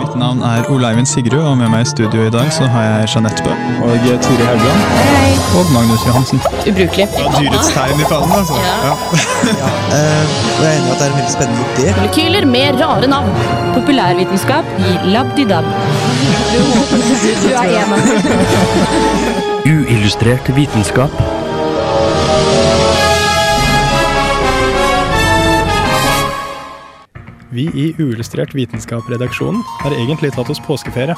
Mitt navn er Ole Sigrud, og med meg i studio i dag så har jeg Jeanette Bø og Tore Haugland og Magnus Johansen. Ubrukelig. Ja, dyrets tegn i fallen, altså. Ja. ja. og jeg er enig i at det er en veldig spennende idé. Molekyler med rare navn. Populærvitenskap i labdidab. Du er enig. Uillustrert vitenskap. Vi i Uillustrert vitenskap-redaksjonen har egentlig tatt oss påskeferie,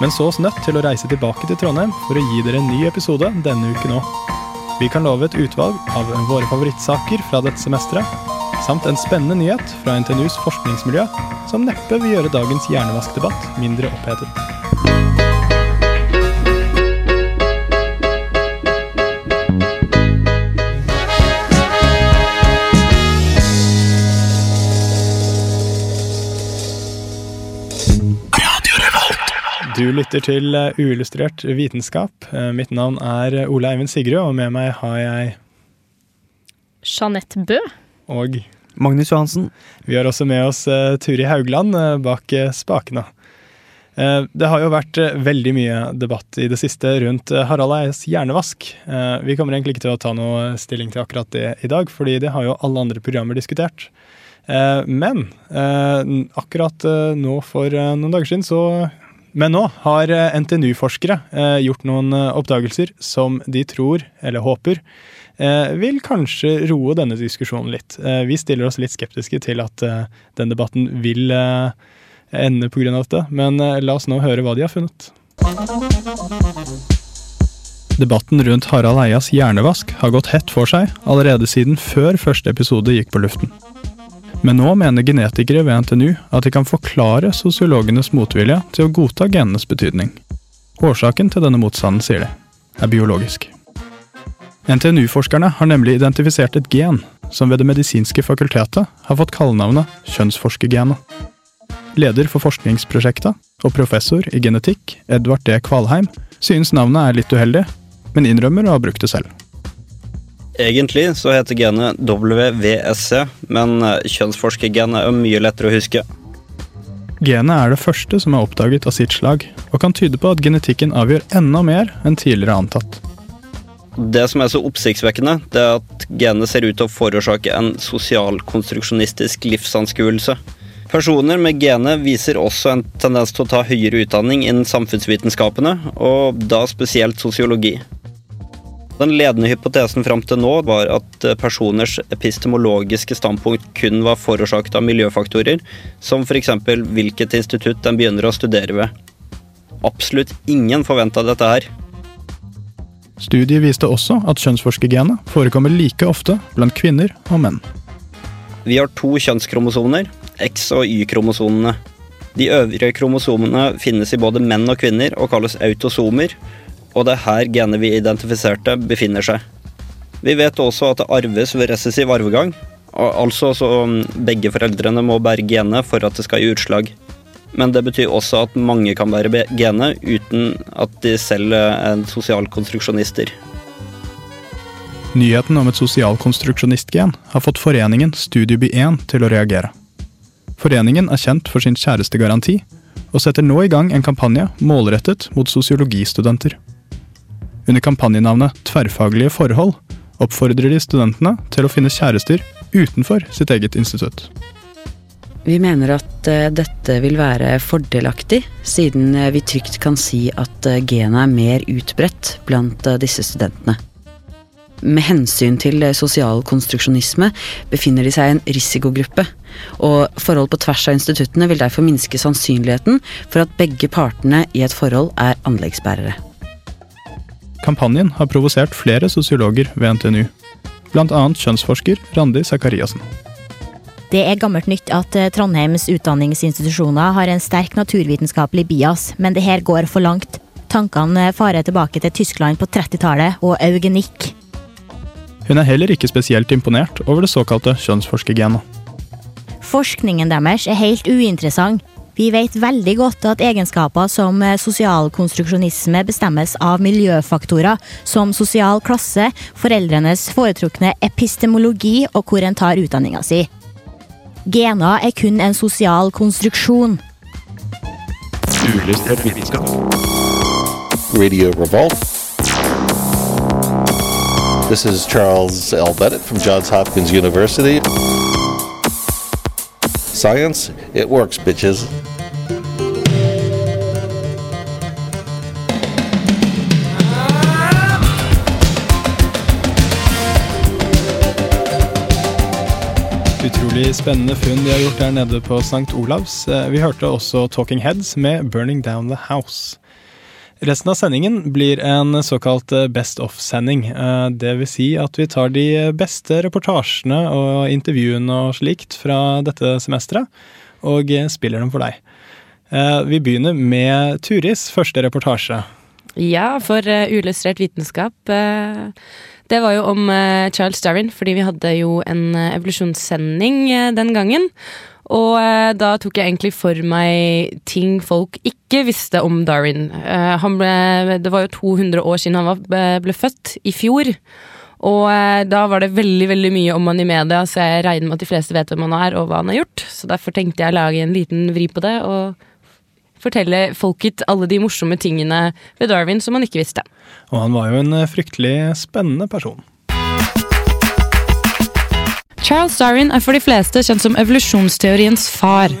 men så oss nødt til å reise tilbake til Trondheim for å gi dere en ny episode denne uken òg. Vi kan love et utvalg av våre favorittsaker fra dette semesteret, samt en spennende nyhet fra NTNUs forskningsmiljø, som neppe vil gjøre dagens hjernevaskdebatt mindre opphetet. Du lytter til eh, Uillustrert vitenskap. Eh, Mitt navn er eh, Ole Eivind Sigrud, og med meg har jeg Jeanette Bø. og Magnus Johansen. Vi har også med oss Turi Haugland bak spakene. Eh, det har jo vært veldig mye debatt i det siste rundt Harald Eies hjernevask. Eh, vi kommer egentlig ikke til å ta noe stilling til akkurat det i dag, fordi det har jo alle andre programmer diskutert. Eh, men eh, akkurat nå for noen dager siden så Men nå har eh, NTNU-forskere eh, gjort noen eh, oppdagelser som de tror, eller håper, vil kanskje roe denne diskusjonen litt. Vi stiller oss litt skeptiske til at den debatten vil ende pga. dette, men la oss nå høre hva de har funnet. Debatten rundt Harald Eias hjernevask har gått hett for seg allerede siden før første episode gikk på luften. Men nå mener genetikere ved NTNU at de kan forklare sosiologenes motvilje til å godta genenes betydning. Årsaken til denne motstanden, sier de, er biologisk. NTNU-forskerne har nemlig identifisert et gen som ved Det medisinske fakultetet har fått kallenavnet kjønnsforskergenet. Leder for forskningsprosjektet og professor i genetikk, Edvard D. Kvalheim, synes navnet er litt uheldig, men innrømmer å ha brukt det selv. Egentlig så heter genet WVSC, men eh, kjønnsforskergenet er mye lettere å huske. Genet er det første som er oppdaget av sitt slag, og kan tyde på at genetikken avgjør enda mer enn tidligere antatt. Det som er så oppsiktsvekkende, det er at genet ser ut til å forårsake en sosialkonstruksjonistisk livsanskuelse. Personer med genet viser også en tendens til å ta høyere utdanning innen samfunnsvitenskapene, og da spesielt sosiologi. Den ledende hypotesen fram til nå var at eh, personers epistemologiske standpunkt kun var forårsaket av miljøfaktorer, som f.eks. hvilket institutt de begynner å studere ved. Absolutt ingen forventa dette her. Studiet viste også at kjønnsforskergenet forekommer like ofte blant kvinner og menn. Vi har to kjønnskromosoner, X- og Y-kromosonene. De øvrige kromosomene finnes i både menn og kvinner og kalles autosomer, og det er her genet vi identifiserte, befinner seg. Vi vet også at det arves ved recessiv arvegang, altså så um, begge foreldrene må bære genet for at det skal gi utslag. Men det betyr også at mange kan bære genet uten at de selv er sosialkonstruksjonister. Nyheten om et sosialkonstruksjonistgen har fått foreningen Studieby1 til å reagere. Foreningen er kjent for sin kjærestegaranti, og setter nå i gang en kampanje målrettet mot sosiologistudenter. Under kampanjenavnet Tverrfaglige forhold oppfordrer de studentene til å finne kjærester utenfor sitt eget institutt. Vi mener at eh, dette vil være fordelaktig, siden eh, vi trygt kan si at eh, genet er mer utbredt blant disse studentene. Med hensyn til sosial konstruksjonisme befinner de seg i en risikogruppe, og forhold på tvers av instituttene vil derfor minske sannsynligheten for at begge partene i et forhold er anleggsbærere. Kampanjen har provosert flere sosiologer ved NTNU, bl.a. kjønnsforsker Randi Sakariassen. Det er gammelt nytt at eh, Trondheims utdanningsinstitusjoner har en sterk naturvitenskapelig bias, men det her går for langt. Tankene farer tilbake til Tyskland på 30-tallet og eugenikk. Hun er heller ikke spesielt imponert over det såkalte kjønnsforskergenet. Forskningen deres er helt uinteressant. Vi vet veldig godt at egenskaper som eh, sosialkonstruksjonisme bestemmes av miljøfaktorer som sosial klasse, foreldrenes foretrukne epistemologi og hvor en tar utdanninga si. Gener er kun en sosial konstruksjon. Vitenskap. Radio Revolt. This is Charles L. Bennett from Johns Hopkins University. Science, it works, bitches. Utrolig spennende funn de har gjort der nede på St. Olavs. Eh, Vi hørte også Talking Heads med Burning Down The House. Resten av sendingen blir en såkalt eh, best of-sending. Eh, Det vil si at vi tar de beste reportasjene og intervjuene og slikt fra dette semesteret, og spiller dem for deg. Vi begynner med Turis første reportasje. Ja, for uillustrert vitenskap. Det var jo om uh, Charles Darwin, fordi vi hadde jo en uh, evolusjonssending uh, den gangen. Og da tok jeg egentlig for meg ting folk ikke visste om Darwin. Ble, det var jo 200 år siden han var, ble, ble født, i fjor. Og da var det veldig veldig mye om han i media, så jeg regner med at de fleste vet hvem han er og hva han har gjort. Så derfor tenkte jeg å lage en liten vri på det og fortelle folket alle de morsomme tingene ved Darwin som han ikke visste. Og han var jo en eh, fryktelig spennende person. Charles Darwin er for de fleste kjent som evolusjonsteoriens far.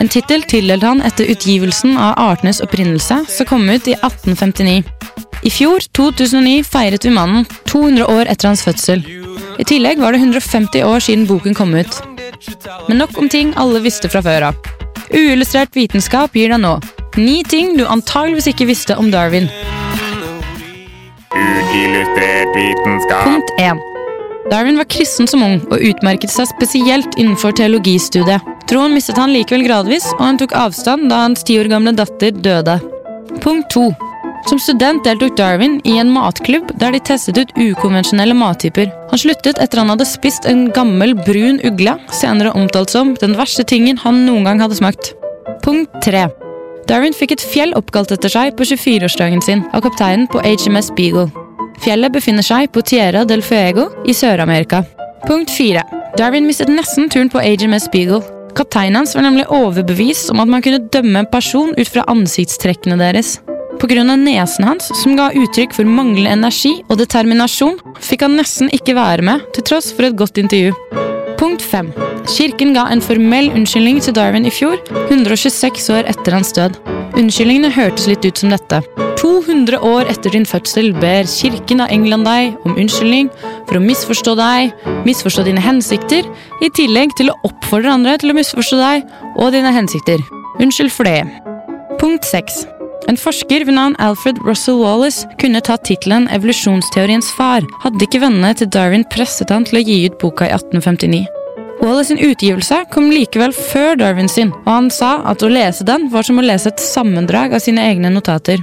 En tittel tildelt han etter utgivelsen av Artenes opprinnelse, som kom ut i 1859. I fjor, 2009, feiret vi mannen 200 år etter hans fødsel. I tillegg var det 150 år siden boken kom ut. Men nok om ting alle visste fra før av. Uillustrert vitenskap gir deg nå ni ting du antageligvis ikke visste om Darwin. Uillustrert vitenskap. Punkt 1. Darwin var kristen som ung og utmerket seg spesielt innenfor teologistudiet. Troen mistet han likevel gradvis, og han tok avstand da hans ti år gamle datter døde. Punkt 2. Som student deltok Darwin i en matklubb der de testet ut ukonvensjonelle mattyper. Han sluttet etter han hadde spist en gammel, brun ugle, senere omtalt som den verste tingen han noen gang hadde smakt. Punkt 3. Darwin fikk et fjell oppkalt etter seg på 24-årsdagen sin av kapteinen på HMS Beagle. Fjellet befinner seg på Tierra del Fuego i Sør-Amerika. Punkt 4. Darwin mistet nesten turen på HMS Beagle. Kapteinen hans var nemlig overbevist om at man kunne dømme en person ut fra ansiktstrekkene deres. Pga. nesen hans, som ga uttrykk for manglende energi og determinasjon, fikk han nesten ikke være med, til tross for et godt intervju. Punkt 5. Kirken ga en formell unnskyldning til Darwin i fjor, 126 år etter hans død. Unnskyldningene hørtes litt ut som dette. 200 år etter din fødsel ber kirken av England deg om unnskyldning for å misforstå deg, misforstå dine hensikter, i tillegg til å oppfordre andre til å misforstå deg og dine hensikter. Unnskyld for det. Punkt 6. En forsker ved navn Alfred Russell Wallace kunne tatt tittelen evolusjonsteoriens far, hadde ikke vennene til Darwin presset han til å gi ut boka i 1859. Wallace sin utgivelse kom likevel før Darwin sin, og han sa at å lese den var som å lese et sammendrag av sine egne notater.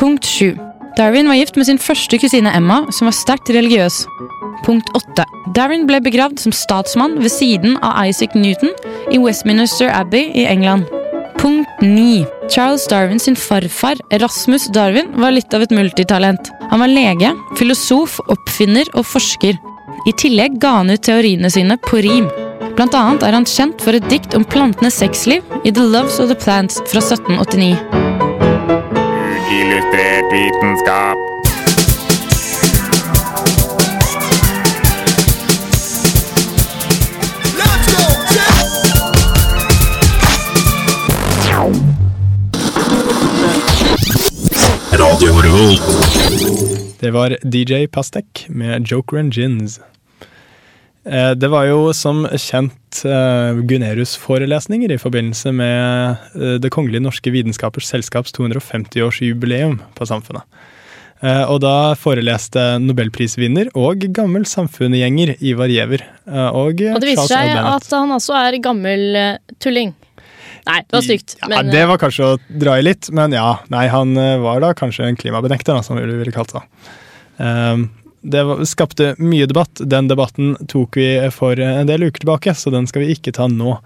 Punkt 7. Darwin var gift med sin første kusine Emma, som var sterkt religiøs. Punkt 8. Darwin ble begravd som statsmann ved siden av Isaac Newton i Westminster Abbey i England. Punkt 9. Charles Darwin sin farfar, Rasmus Darwin, var litt av et multitalent. Han var lege, filosof, oppfinner og forsker. I tillegg ga han ut teoriene sine på rim. Blant annet er han kjent for et dikt om plantenes sexliv i The Loves of the Plants fra 1789. Uillustrert vitenskap. Det var DJ Pastek med Joker and Gins. Eh, Det var jo som kjent eh, Gunerius-forelesninger i forbindelse med eh, Det kongelige norske vitenskapers selskaps 250-årsjubileum på Samfunnet. Eh, Og da foreleste nobelprisvinner og gammel samfunnegjenger Ivar Giæver. Og, Og det viser seg at han også er gammel tulling. Nei, det var stygt. Ja, men, det eh, var kanskje å dra i litt, men ja. Nei, han eh, var da kanskje en klimabenekter, som vi ville kalt det. Um, det var, skapte mye debatt. Den debatten tok vi for en del uker tilbake, så den skal vi ikke ta nå.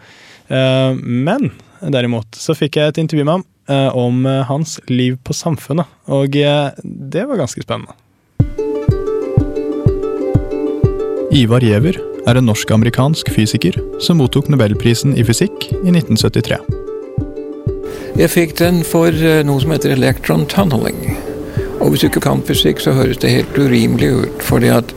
Uh, men derimot så fikk jeg et intervju med ham eh, om eh, hans liv på Samfunnet, og eh, det var ganske spennende. Ivar Giæver er en norsk-amerikansk fysiker som mottok nobelprisen i fysikk i 1973. Jeg fikk den for eh, noe som heter electron tunneling. Og hvis du ikke kan fysikk, så høres det helt urimelig ut. fordi at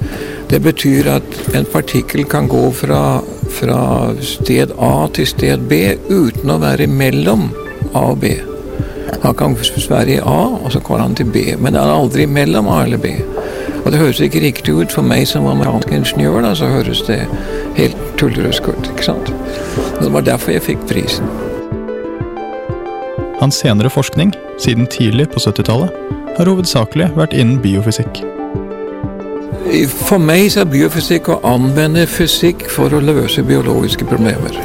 det betyr at en partikkel kan gå fra, fra sted A til sted B uten å være mellom A og B. Han kan være i A, og så går han til B, men han er aldri mellom A eller B. Og det høres ikke riktig ut for meg som amerikansk ingeniør, da, så høres det helt tullerøst ut. ikke sant? Og det var derfor jeg fikk prisen. Hans senere forskning, siden tidlig på 70-tallet, har hovedsakelig vært innen biofysikk. For meg så er biofysikk å anvende fysikk for å løse biologiske problemer.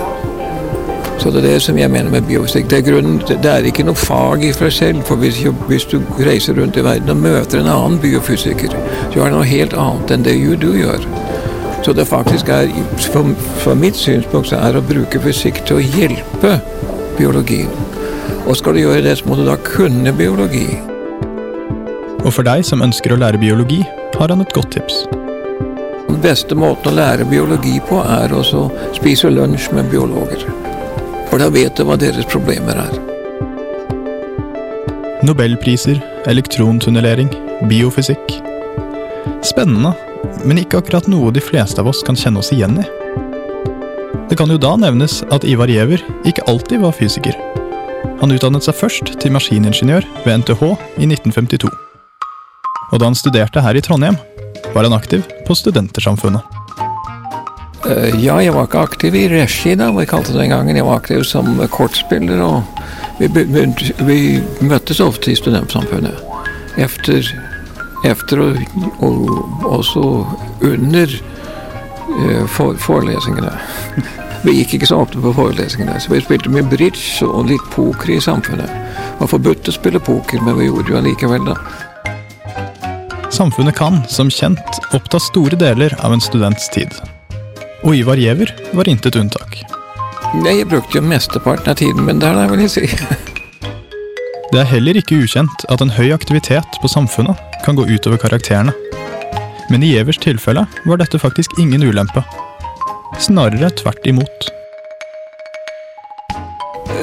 Så det er det som jeg mener med biofysikk. Det er, grunnen, det er ikke noe fag i seg selv. For hvis, hvis, du reiser rundt i verden og møter en annen biofysiker, så er det noe helt annet enn det du gjør. Så det faktisk er, fra mitt synspunkt, så er å bruke fysikk til å hjelpe biologien. Og skal du gjøre det, så må du da kunne biologi. Og for deg som ønsker å lære biologi, har han et godt tips. Den beste måten å lære biologi på, er å spise lunsj med biologer. For da vet du hva deres problemer er. Nobelpriser, elektrontunnelering, biofysikk. Spennende, men ikke akkurat noe de fleste av oss kan kjenne oss igjen i. Det kan jo da nevnes at Ivar Giæver ikke alltid var fysiker. Han utdannet seg først til maskiningeniør ved NTH i 1952. Og da han studerte her i Trondheim, var han aktiv på Studentersamfunnet. Uh, ja, jeg var ikke aktiv i regi, da, vi kalte det den gangen. Jeg var aktiv som kortspiller, og vi, vi møttes ofte i Studentsamfunnet. Efter, efter og, og også under for, forelesningene. Vi gikk ikke så ofte på forelesningene, så vi spilte mye bridge og litt poker i samfunnet. Det var forbudt å spille poker, men vi gjorde jo allikevel, da. Samfunnet kan, som kjent, oppta store deler av en students tid. Og Ivar Giæver var intet unntak. Jeg brukte jo mesteparten av tiden min der, vil jeg si. Det er heller ikke ukjent at en høy aktivitet på samfunnet kan gå utover karakterene. Men i Giævers tilfelle var dette faktisk ingen ulempe. Snarere tvert imot.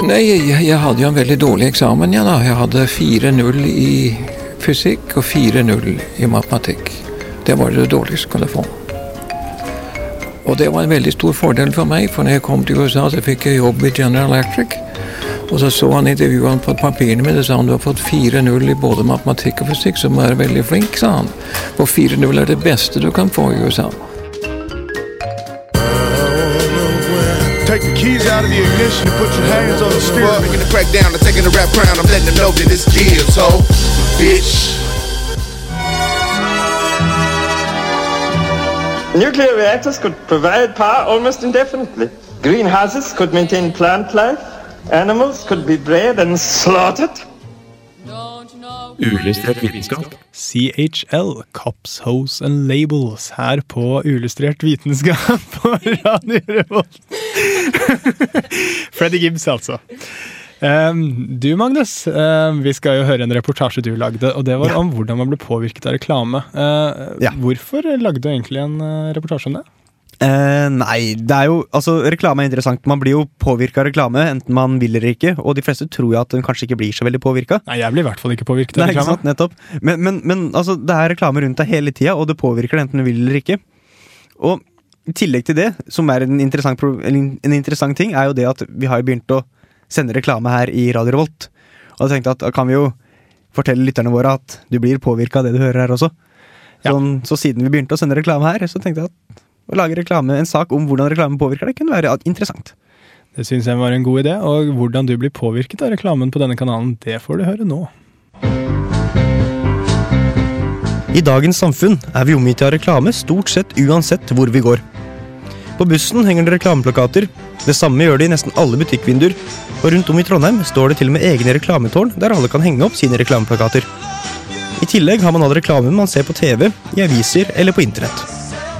Nei, jeg, jeg, hadde jo en veldig dårlig eksamen, ja da. Jeg hadde 4-0 i fysikk og 4-0 i matematikk. Det var det dårligste jeg kunne få. Og det var en veldig stor fordel for meg, for når jeg kom til USA, så fikk jeg jobb i General Electric. Og så så han intervjuene på papirene mine og sa han du har fått 4-0 i både matematikk og fysikk, så må du være veldig flink, sa han. For 4-0 er det beste du kan få i USA. Out of the ignition and put your hands on the steering. Making the crack down and taking the rap crown. I'm letting them know that it's Gibbs, ho, bitch. Nuclear reactors could provide power almost indefinitely. Greenhouses could maintain plant life. Animals could be bred and slaughtered. Uillustrert vitenskap. CHL, Cops, Hose and Labels, her på Uillustrert vitenskap på Radio Revolt. Freddy Gibbs, altså. Um, du, Magnus, uh, vi skal jo høre en reportasje du lagde, og det var ja. om hvordan man ble påvirket av reklame. Ja. Hvorfor lagde du egentlig en uh, reportasje om det? Eh, nei, det er jo Altså, reklame er interessant. Man blir jo påvirka av reklame, enten man vil eller ikke. Og de fleste tror jo at den kanskje ikke blir så veldig påvirka. Nei, jeg blir i hvert fall ikke påvirket av reklame. Nettopp. Men, men, men altså, det er reklame rundt deg hele tida, og det påvirker deg enten du vil eller ikke. Og i tillegg til det, som er en interessant, en interessant ting, er jo det at vi har begynt å sende reklame her i Radio Revolt. Og jeg tenkte at da kan vi jo fortelle lytterne våre at du blir påvirka av det du hører her også. Sånn, ja. Så siden vi begynte å sende reklame her, så tenkte jeg at å lage reklame, en sak om hvordan reklame påvirker deg, kunne være interessant. Det syns jeg var en god idé, og hvordan du blir påvirket av reklamen på denne kanalen, det får du høre nå. I dagens samfunn er vi omgitt av reklame stort sett uansett hvor vi går. På bussen henger det reklameplakater. Det samme gjør det i nesten alle butikkvinduer. Og rundt om i Trondheim står det til og med egne reklametårn der alle kan henge opp sine reklameplakater. I tillegg har man all reklamen man ser på TV, i aviser eller på internett.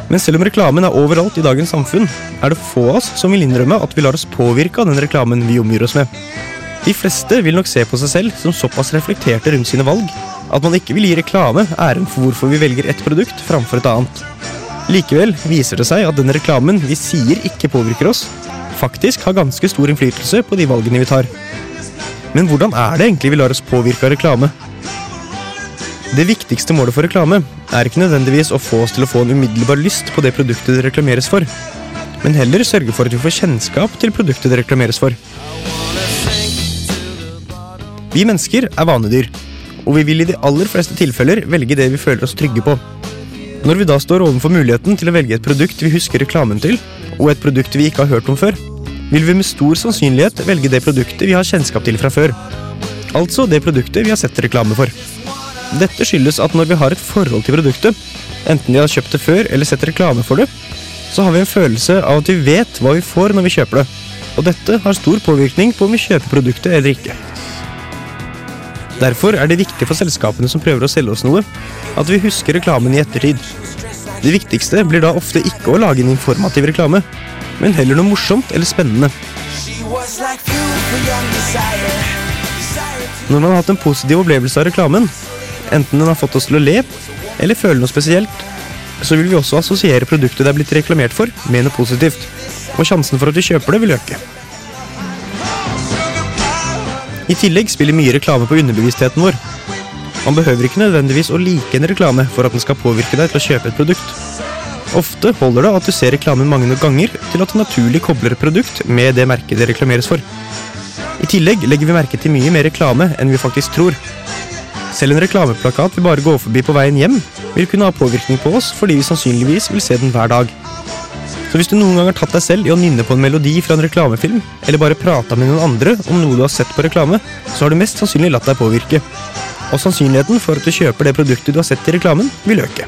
Men selv om reklamen er overalt i dagens samfunn, er det få av oss som vil innrømme at vi lar oss påvirke av den reklamen vi omgir oss med. De fleste vil nok se på seg selv som såpass reflekterte rundt sine valg at man ikke vil gi reklame æren for hvorfor vi velger ett produkt framfor et annet. Likevel viser det seg at den reklamen vi sier ikke påvirker oss, faktisk har ganske stor innflytelse på de valgene vi tar. Men hvordan er det egentlig vi lar oss påvirke av reklame? Det viktigste målet for reklame er ikke nødvendigvis å få oss til å få en umiddelbar lyst på det produktet det reklameres for, men heller sørge for at vi får kjennskap til produktet det reklameres for. Vi mennesker er vanedyr, og vi vil i de aller fleste tilfeller velge det vi føler oss trygge på. Når vi da står overfor muligheten til å velge et produkt vi husker reklamen til, og et produkt vi ikke har hørt om før, vil vi med stor sannsynlighet velge det produktet vi har kjennskap til fra før. Altså det produktet vi har sett reklame for. Dette skyldes at når vi har et forhold til produktet, enten vi har kjøpt det før eller sett reklame for det, så har vi en følelse av at vi vet hva vi får når vi kjøper det. Og dette har stor påvirkning på om vi kjøper produktet eller ikke. Derfor er det viktig for selskapene som prøver å selge oss noe, at vi husker reklamen i ettertid. Det viktigste blir da ofte ikke å lage en informativ reklame, men heller noe morsomt eller spennende. Når man har hatt en positiv opplevelse av reklamen, enten den har fått oss til å le eller føle noe spesielt, så vil vi også assosiere produktet det er blitt reklamert for, med noe positivt. Og sjansen for at vi kjøper det, vil øke. I tillegg spiller mye reklame på underbevisstheten vår. Man behøver ikke nødvendigvis å like en reklame for at den skal påvirke deg til å kjøpe et produkt. Ofte holder det at du ser reklamen mange ganger til at du naturlig kobler et produkt med det merket det reklameres for. I tillegg legger vi merke til mye mer reklame enn vi faktisk tror. Selv en reklameplakat vi bare går forbi på veien hjem, vil kunne ha påvirkning på oss fordi vi sannsynligvis vil se den hver dag. Så hvis du noen gang har tatt deg selv i å nynne på en melodi fra en reklamefilm, eller bare prata med noen andre om noe du har sett på reklame, så har du mest sannsynlig latt deg påvirke. Og sannsynligheten for at du kjøper det produktet du har sett i reklamen, vil øke.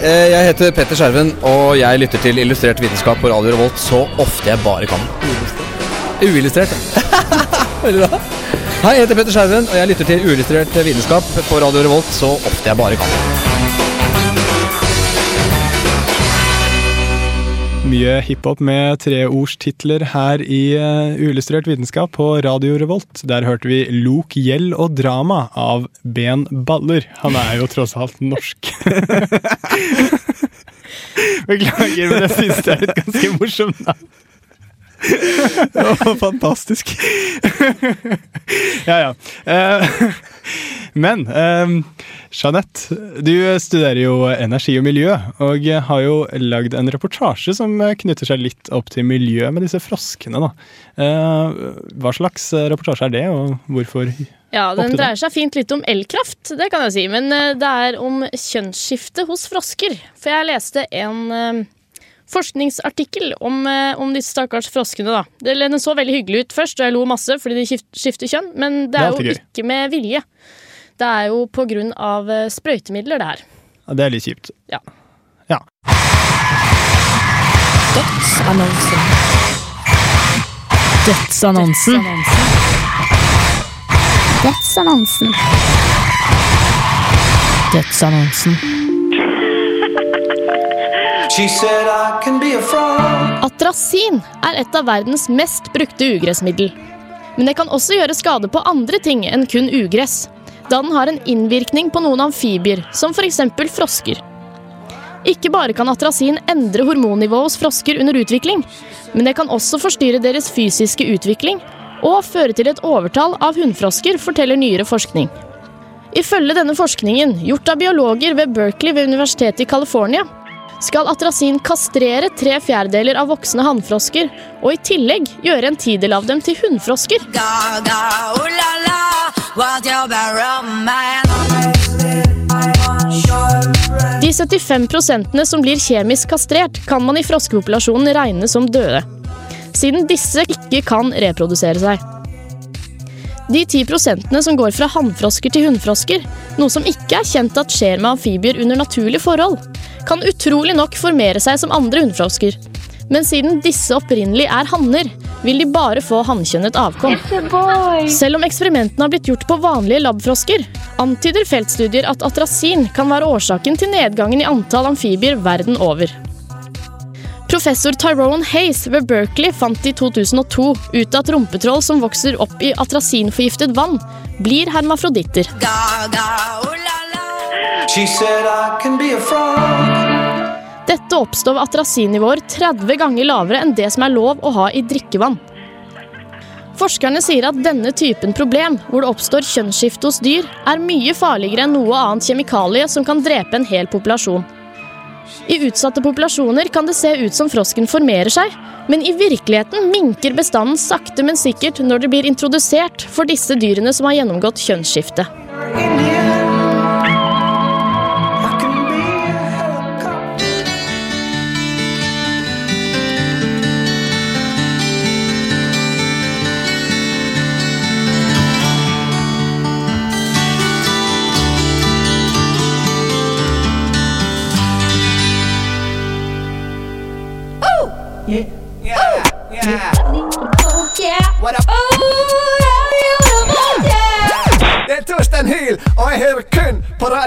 Jeg heter Petter Skjerven, og jeg lytter til Illustrert vitenskap på Radio Revolt så ofte jeg bare kan. Uillustrert. Veldig bra. Hei, jeg heter Petter Skjerven, og jeg lytter til Uillustrert vitenskap på Radio Revolt så ofte jeg bare kan. Mye hiphop med treordstitler her i uh, Uillustrert vitenskap på Radio Revolt. Der hørte vi Lok, gjeld og drama av Ben Baller. Han er jo tross alt norsk. Beklager, men jeg syns det er et ganske morsomt navn. Å, fantastisk. ja, ja. Eh, men eh, Jeanette, du studerer jo energi og miljø, og har jo lagd en reportasje som knytter seg litt opp til miljø med disse froskene. Da. Eh, hva slags reportasje er det, og hvorfor? Ja, Den dreier seg fint litt om elkraft, det kan jeg si. Men det er om kjønnsskifte hos frosker. For jeg leste en forskningsartikkel om, eh, om disse stakkars froskene. da. Det, den så veldig hyggelig ut først, og jeg lo masse fordi de skifter kjønn. Men det Det er er, jo ikke med vilje. Det er jo på grunn av eh, sprøytemidler, det her. Ja, det er litt kjipt. Ja. Ja. Dødsannonsen. Dødsannonsen. Dødsannonsen. Dødsannonsen. Atrasin er et av verdens mest brukte ugressmiddel. Men det kan også gjøre skade på andre ting enn kun ugress, da den har en innvirkning på noen amfibier, som f.eks. frosker. Ikke bare kan atrasin endre hormonnivået hos frosker under utvikling, men det kan også forstyrre deres fysiske utvikling og føre til et overtall av hunnfrosker, forteller nyere forskning. Ifølge denne forskningen, gjort av biologer ved Berkeley ved Universitetet i California, skal atrasin kastrere tre fjerdedeler av voksne hannfrosker, og i tillegg gjøre en tidel av dem til hunnfrosker. De 75 prosentene som blir kjemisk kastrert, kan man i froskepopulasjonen regne som døde, siden disse ikke kan reprodusere seg. De ti prosentene som går fra hannfrosker til hunnfrosker, noe som ikke er kjent at skjer med amfibier under naturlige forhold, kan utrolig nok formere seg som andre hunnfrosker. Men siden disse opprinnelig er hanner, vil de bare få hannkjønnet avkom. Selv om eksperimentene har blitt gjort på vanlige labfrosker, antyder feltstudier at atrasin kan være årsaken til nedgangen i antall amfibier verden over. Professor Tyrone Hayes ved Berkeley fant i 2002 ut at rumpetroll som vokser opp i atrasinforgiftet vann, blir hermafroditter. She Dette oppstår ved atrasinnivåer 30 ganger lavere enn det som er lov å ha i drikkevann. Forskerne sier at denne typen problem, hvor det oppstår kjønnsskifte hos dyr, er mye farligere enn noe annet kjemikalie som kan drepe en hel populasjon. I utsatte populasjoner kan det se ut som frosken formerer seg, men i virkeligheten minker bestanden sakte, men sikkert når det blir introdusert for disse dyrene som har gjennomgått kjønnsskifte.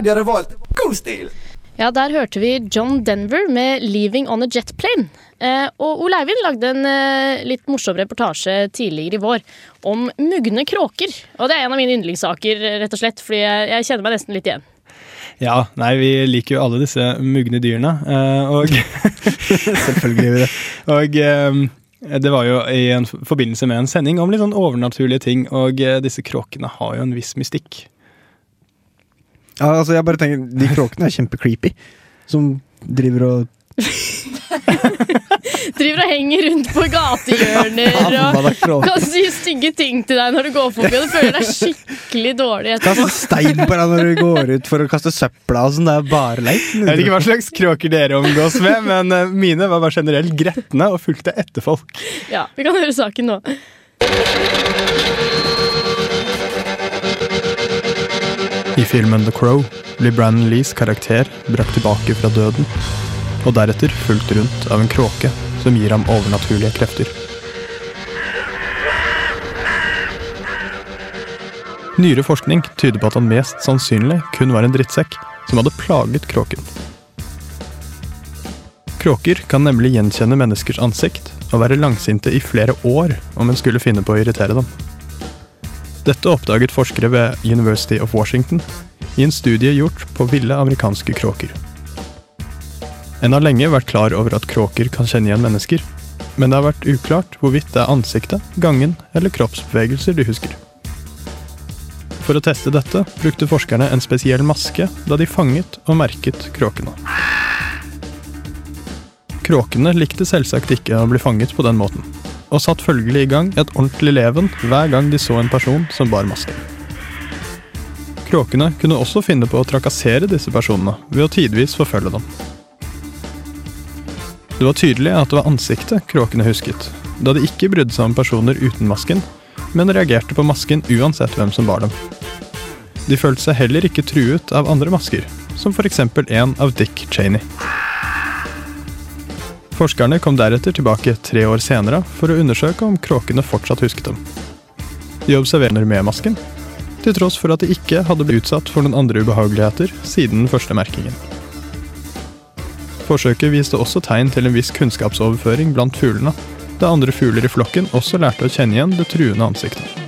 På Radio God stil! Ja, Der hørte vi John Denver med 'Leaving on a Jet Plane'. Eh, og Ole Eivind lagde en eh, litt morsom reportasje tidligere i vår om mugne kråker. Og det er en av mine yndlingssaker, rett og slett, fordi jeg, jeg kjenner meg nesten litt igjen. Ja, nei, vi liker jo alle disse mugne dyrene, eh, og Selvfølgelig gjør vi det. Og eh, det var jo i en forbindelse med en sending om litt sånn overnaturlige ting, og eh, disse kråkene har jo en viss mystikk. Ja, altså jeg bare tenker, De kråkene er kjempecreepy. Som driver og Driver og henger rundt på gatehjørner er og kan si stygge ting til deg når du går forbi, og du føler deg skikkelig dårlig etterpå. kaster stein på deg når du går ut for å kaste søpla og sånn. Det er bare leit. Jeg vet ikke hva slags kråker dere omgås med, men eh, mine var bare generelt gretne og fulgte etter folk. Ja, vi kan høre saken nå. I filmen The Crow blir Brandon Lees karakter brakt tilbake fra døden, og deretter fulgt rundt av en kråke som gir ham overnaturlige krefter. Nyere forskning tyder på at han mest sannsynlig kun var en drittsekk som hadde plaget kråken. Kråker kan nemlig gjenkjenne menneskers ansikt og være langsinte i flere år om en skulle finne på å irritere dem. Dette oppdaget forskere ved University of Washington i en studie gjort på ville amerikanske kråker. En har lenge vært klar over at kråker kan kjenne igjen mennesker, men det har vært uklart hvorvidt det er ansiktet, gangen eller kroppsbevegelser de husker. For å teste dette brukte forskerne en spesiell maske da de fanget og merket kråkene. Kråkene likte selvsagt ikke å bli fanget på den måten, og satt følgelig i gang et ordentlig leven hver gang de så en person som bar maske. Kråkene kunne også finne på å trakassere disse personene ved å tidvis forfølge dem. Det var tydelig at det var ansiktet kråkene husket, da de ikke brydde seg om personer uten masken, men reagerte på masken uansett hvem som bar dem. De følte seg heller ikke truet av andre masker, som f.eks. en av Dick Cheney. Forskerne kom deretter tilbake tre år senere for å undersøke om kråkene fortsatt husket dem. De observerer med masken, til tross for at de ikke hadde blitt utsatt for noen andre ubehageligheter siden den første merkingen. Forsøket viste også tegn til en viss kunnskapsoverføring blant fuglene, da andre fugler i flokken også lærte å kjenne igjen det truende ansiktet.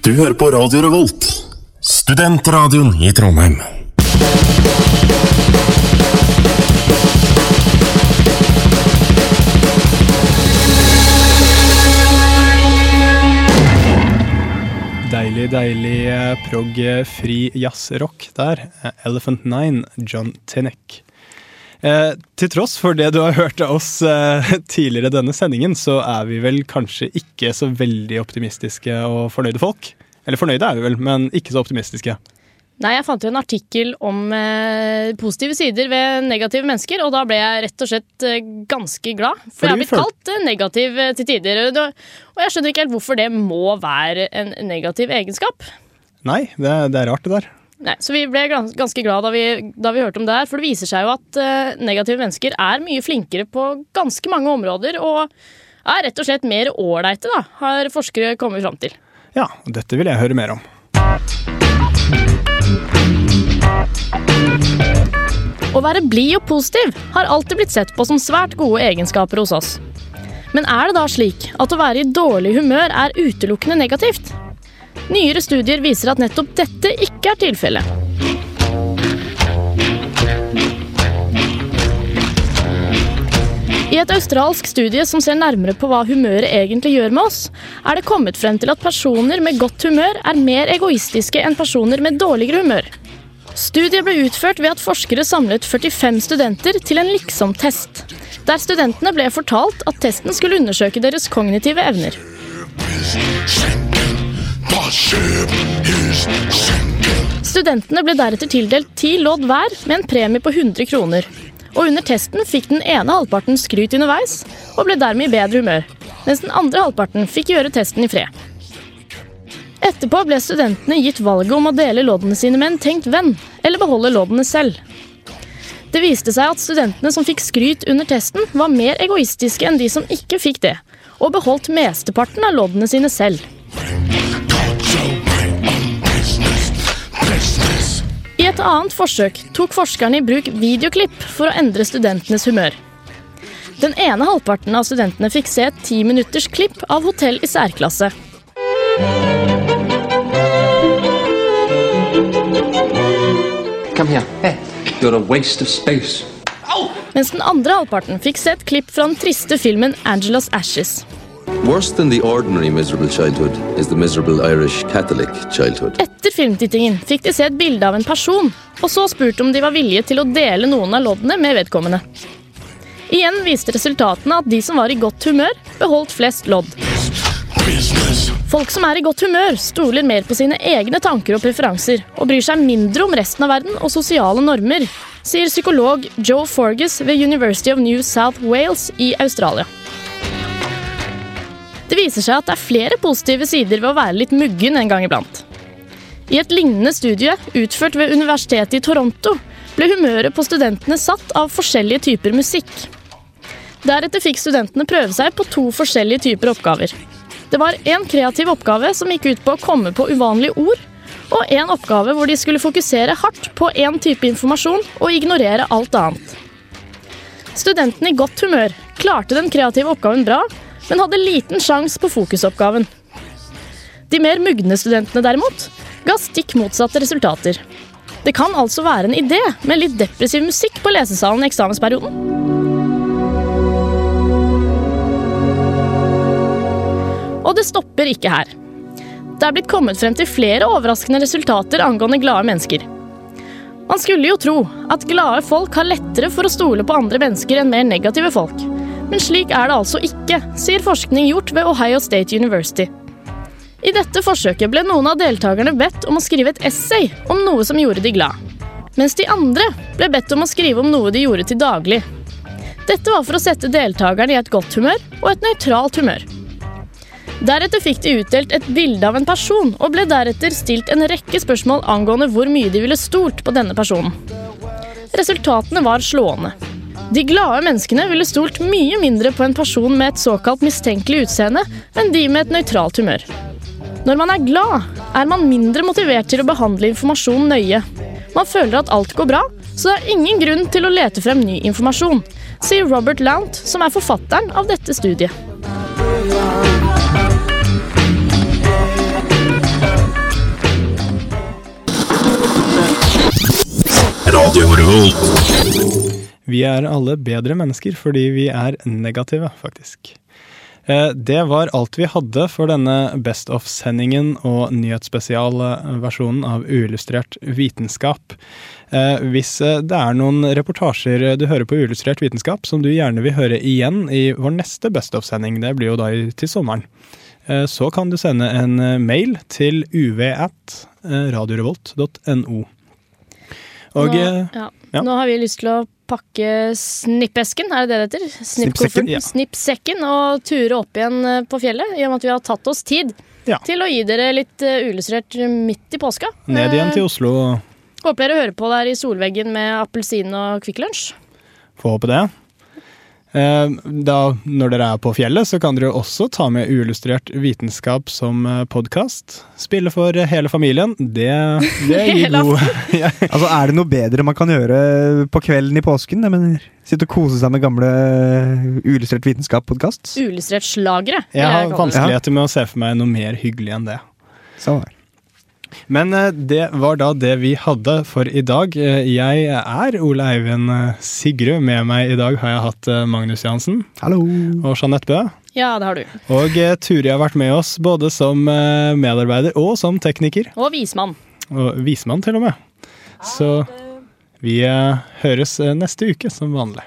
Du hører på Radio Revolt, studentradioen i Trondheim. Deilig, deilig eh, prog eh, fri jazzrock der. Eh, Elephant Nine, John Tinnick. Eh, til tross for det du har hørt av oss eh, tidligere denne sendingen, så er vi vel kanskje ikke så veldig optimistiske og fornøyde folk. Eller fornøyde er vi vel, men ikke så optimistiske. Nei, jeg fant jo en artikkel om eh, positive sider ved negative mennesker, og da ble jeg rett og slett eh, ganske glad. For Fordi jeg har blitt kalt eh, negativ eh, til tider. Og Og jeg skjønner ikke helt hvorfor det må være en negativ egenskap. Nei, det, det er rart, det der. Nei, Så vi ble gans- ganske glad da vi, da vi hørte om det her, for det viser seg jo at eh, negative mennesker er mye flinkere på ganske mange områder, og er rett og slett mer ålreite, da, har forskere kommet fram til. Ja, dette vil jeg høre mer om. Å være blid og positiv har alltid blitt sett på som svært gode egenskaper hos oss. Men er det da slik at å være i dårlig humør er utelukkende negativt? Nyere studier viser at nettopp dette ikke er tilfellet. I et australsk studie som ser nærmere på hva humøret egentlig gjør med oss, er det kommet frem til at personer med godt humør er mer egoistiske enn personer med dårligere humør. Studiet ble utført ved at forskere samlet 45 studenter til en liksom-test, der studentene ble fortalt at testen skulle undersøke deres kognitive evner. Studentene ble deretter tildelt ti lodd hver med en premie på 100 kroner. Og under testen fikk den ene halvparten skryt underveis og ble dermed i bedre humør, mens den andre halvparten fikk gjøre testen i fred. Etterpå ble studentene gitt valget om å dele loddene sine med en tenkt venn, eller beholde loddene selv. Det viste seg at studentene som fikk skryt under testen, var mer egoistiske enn de som ikke fikk det, og beholdt mesteparten av loddene sine selv. I et annet forsøk tok forskerne i bruk videoklipp for å endre studentenes humør. Den ene halvparten av studentene fikk se et ti minutters klipp av hotell i særklasse. Here. You're a waste of space. Mens den andre halvparten fikk se et klipp fra den triste filmen Angelas Ashes. Worse than the ordinary miserable childhood is the miserable Irish Catholic childhood. Etter filmtittingen fikk de se et bilde av en person, og så spurte om de var villige til å dele noen av loddene med vedkommende. Igjen viste resultatene at de som var i godt humør, beholdt flest lodd. Folk som er i godt humør, stoler mer på sine egne tanker og preferanser, og bryr seg mindre om resten av verden og sosiale normer, sier psykolog Joe Forgus ved University of New South Wales i Australia. Det viser seg at det er flere positive sider ved å være litt muggen en gang iblant. I et lignende studie utført ved Universitetet i Toronto ble humøret på studentene satt av forskjellige typer musikk. Deretter fikk studentene prøve seg på to forskjellige typer oppgaver. Det var en kreativ oppgave som gikk ut på å komme på uvanlige ord, og en oppgave hvor de skulle fokusere hardt på én type informasjon og ignorere alt annet. Studentene i godt humør klarte den kreative oppgaven bra, men hadde liten sjanse på fokusoppgaven. De mer mugne studentene derimot ga stikk motsatte resultater. Det kan altså være en idé med litt depressiv musikk på lesesalen i eksamensperioden. Og det stopper ikke her. Det er blitt kommet frem til flere overraskende resultater angående glade mennesker. Man skulle jo tro at glade folk har lettere for å stole på andre mennesker enn mer negative folk. Men slik er det altså ikke, sier forskning gjort ved Ohio State University. I dette forsøket ble noen av deltakerne bedt om å skrive et essay om noe som gjorde de glad. Mens de andre ble bedt om å skrive om noe de gjorde til daglig. Dette var for å sette deltakerne i et godt humør og et nøytralt humør. Deretter fikk de utdelt et bilde av en person, og ble deretter stilt en rekke spørsmål angående hvor mye de ville stolt på denne personen. Resultatene var slående. De glade menneskene ville stolt mye mindre på en person med et såkalt mistenkelig utseende enn de med et nøytralt humør. Når man er glad, er man mindre motivert til å behandle informasjon nøye. Man føler at alt går bra, så det er ingen grunn til å lete frem ny informasjon, sier Robert Lount, som er forfatteren av dette studiet. Radio Revolt. Vi er alle bedre mennesker fordi vi er negative, faktisk. Eh, Det var alt vi hadde for denne Best of-sendingen og nyhetsspesialversjonen av Uillustrert vitenskap. Eh, Hvis eh, det er noen reportasjer du hører på Uillustrert vitenskap som du gjerne vil høre igjen i vår neste Best of-sending, det blir jo da til sommeren, så kan du sende en mail til uv at eh, radiorevolt.no. Og nå, eh, ja. ja. nå har vi lyst til å pakke snippesken, er det det det heter? Snippsekken, ja. Snippsekken, og ture opp igjen eh, på fjellet, i og med at vi har tatt oss tid til å gi dere litt uh, uillustrert midt i påska. ned igjen til Oslo. Eh, Håper dere hører på der i solveggen med appelsin og Kvikk Lunsj. Får håpe det. Eh, Da, når dere er på fjellet, så kan dere også ta med uillustrert vitenskap som podkast. Spille for hele familien. Det, det gir god ja. Altså, Er det noe bedre man kan gjøre på kvelden i påsken? Jeg mener, Sitte og kose seg med gamle uillustrert vitenskap-podkast? Uillustrert slagere. Jeg har vanskeligheter med å se for meg noe mer hyggelig enn det. Sånn er Men eh, det var da det vi hadde for i dag. Eh, Jeg er Ole Eivind eh, Sigrud. Med meg i dag har jeg hatt Magnus Jansen. Hallo. Og Jeanette Bø. Ja, det har du. Og Turi har vært med oss både som medarbeider og som tekniker. Og vismann. Og vismann til og med. Så vi høres neste uke som vanlig.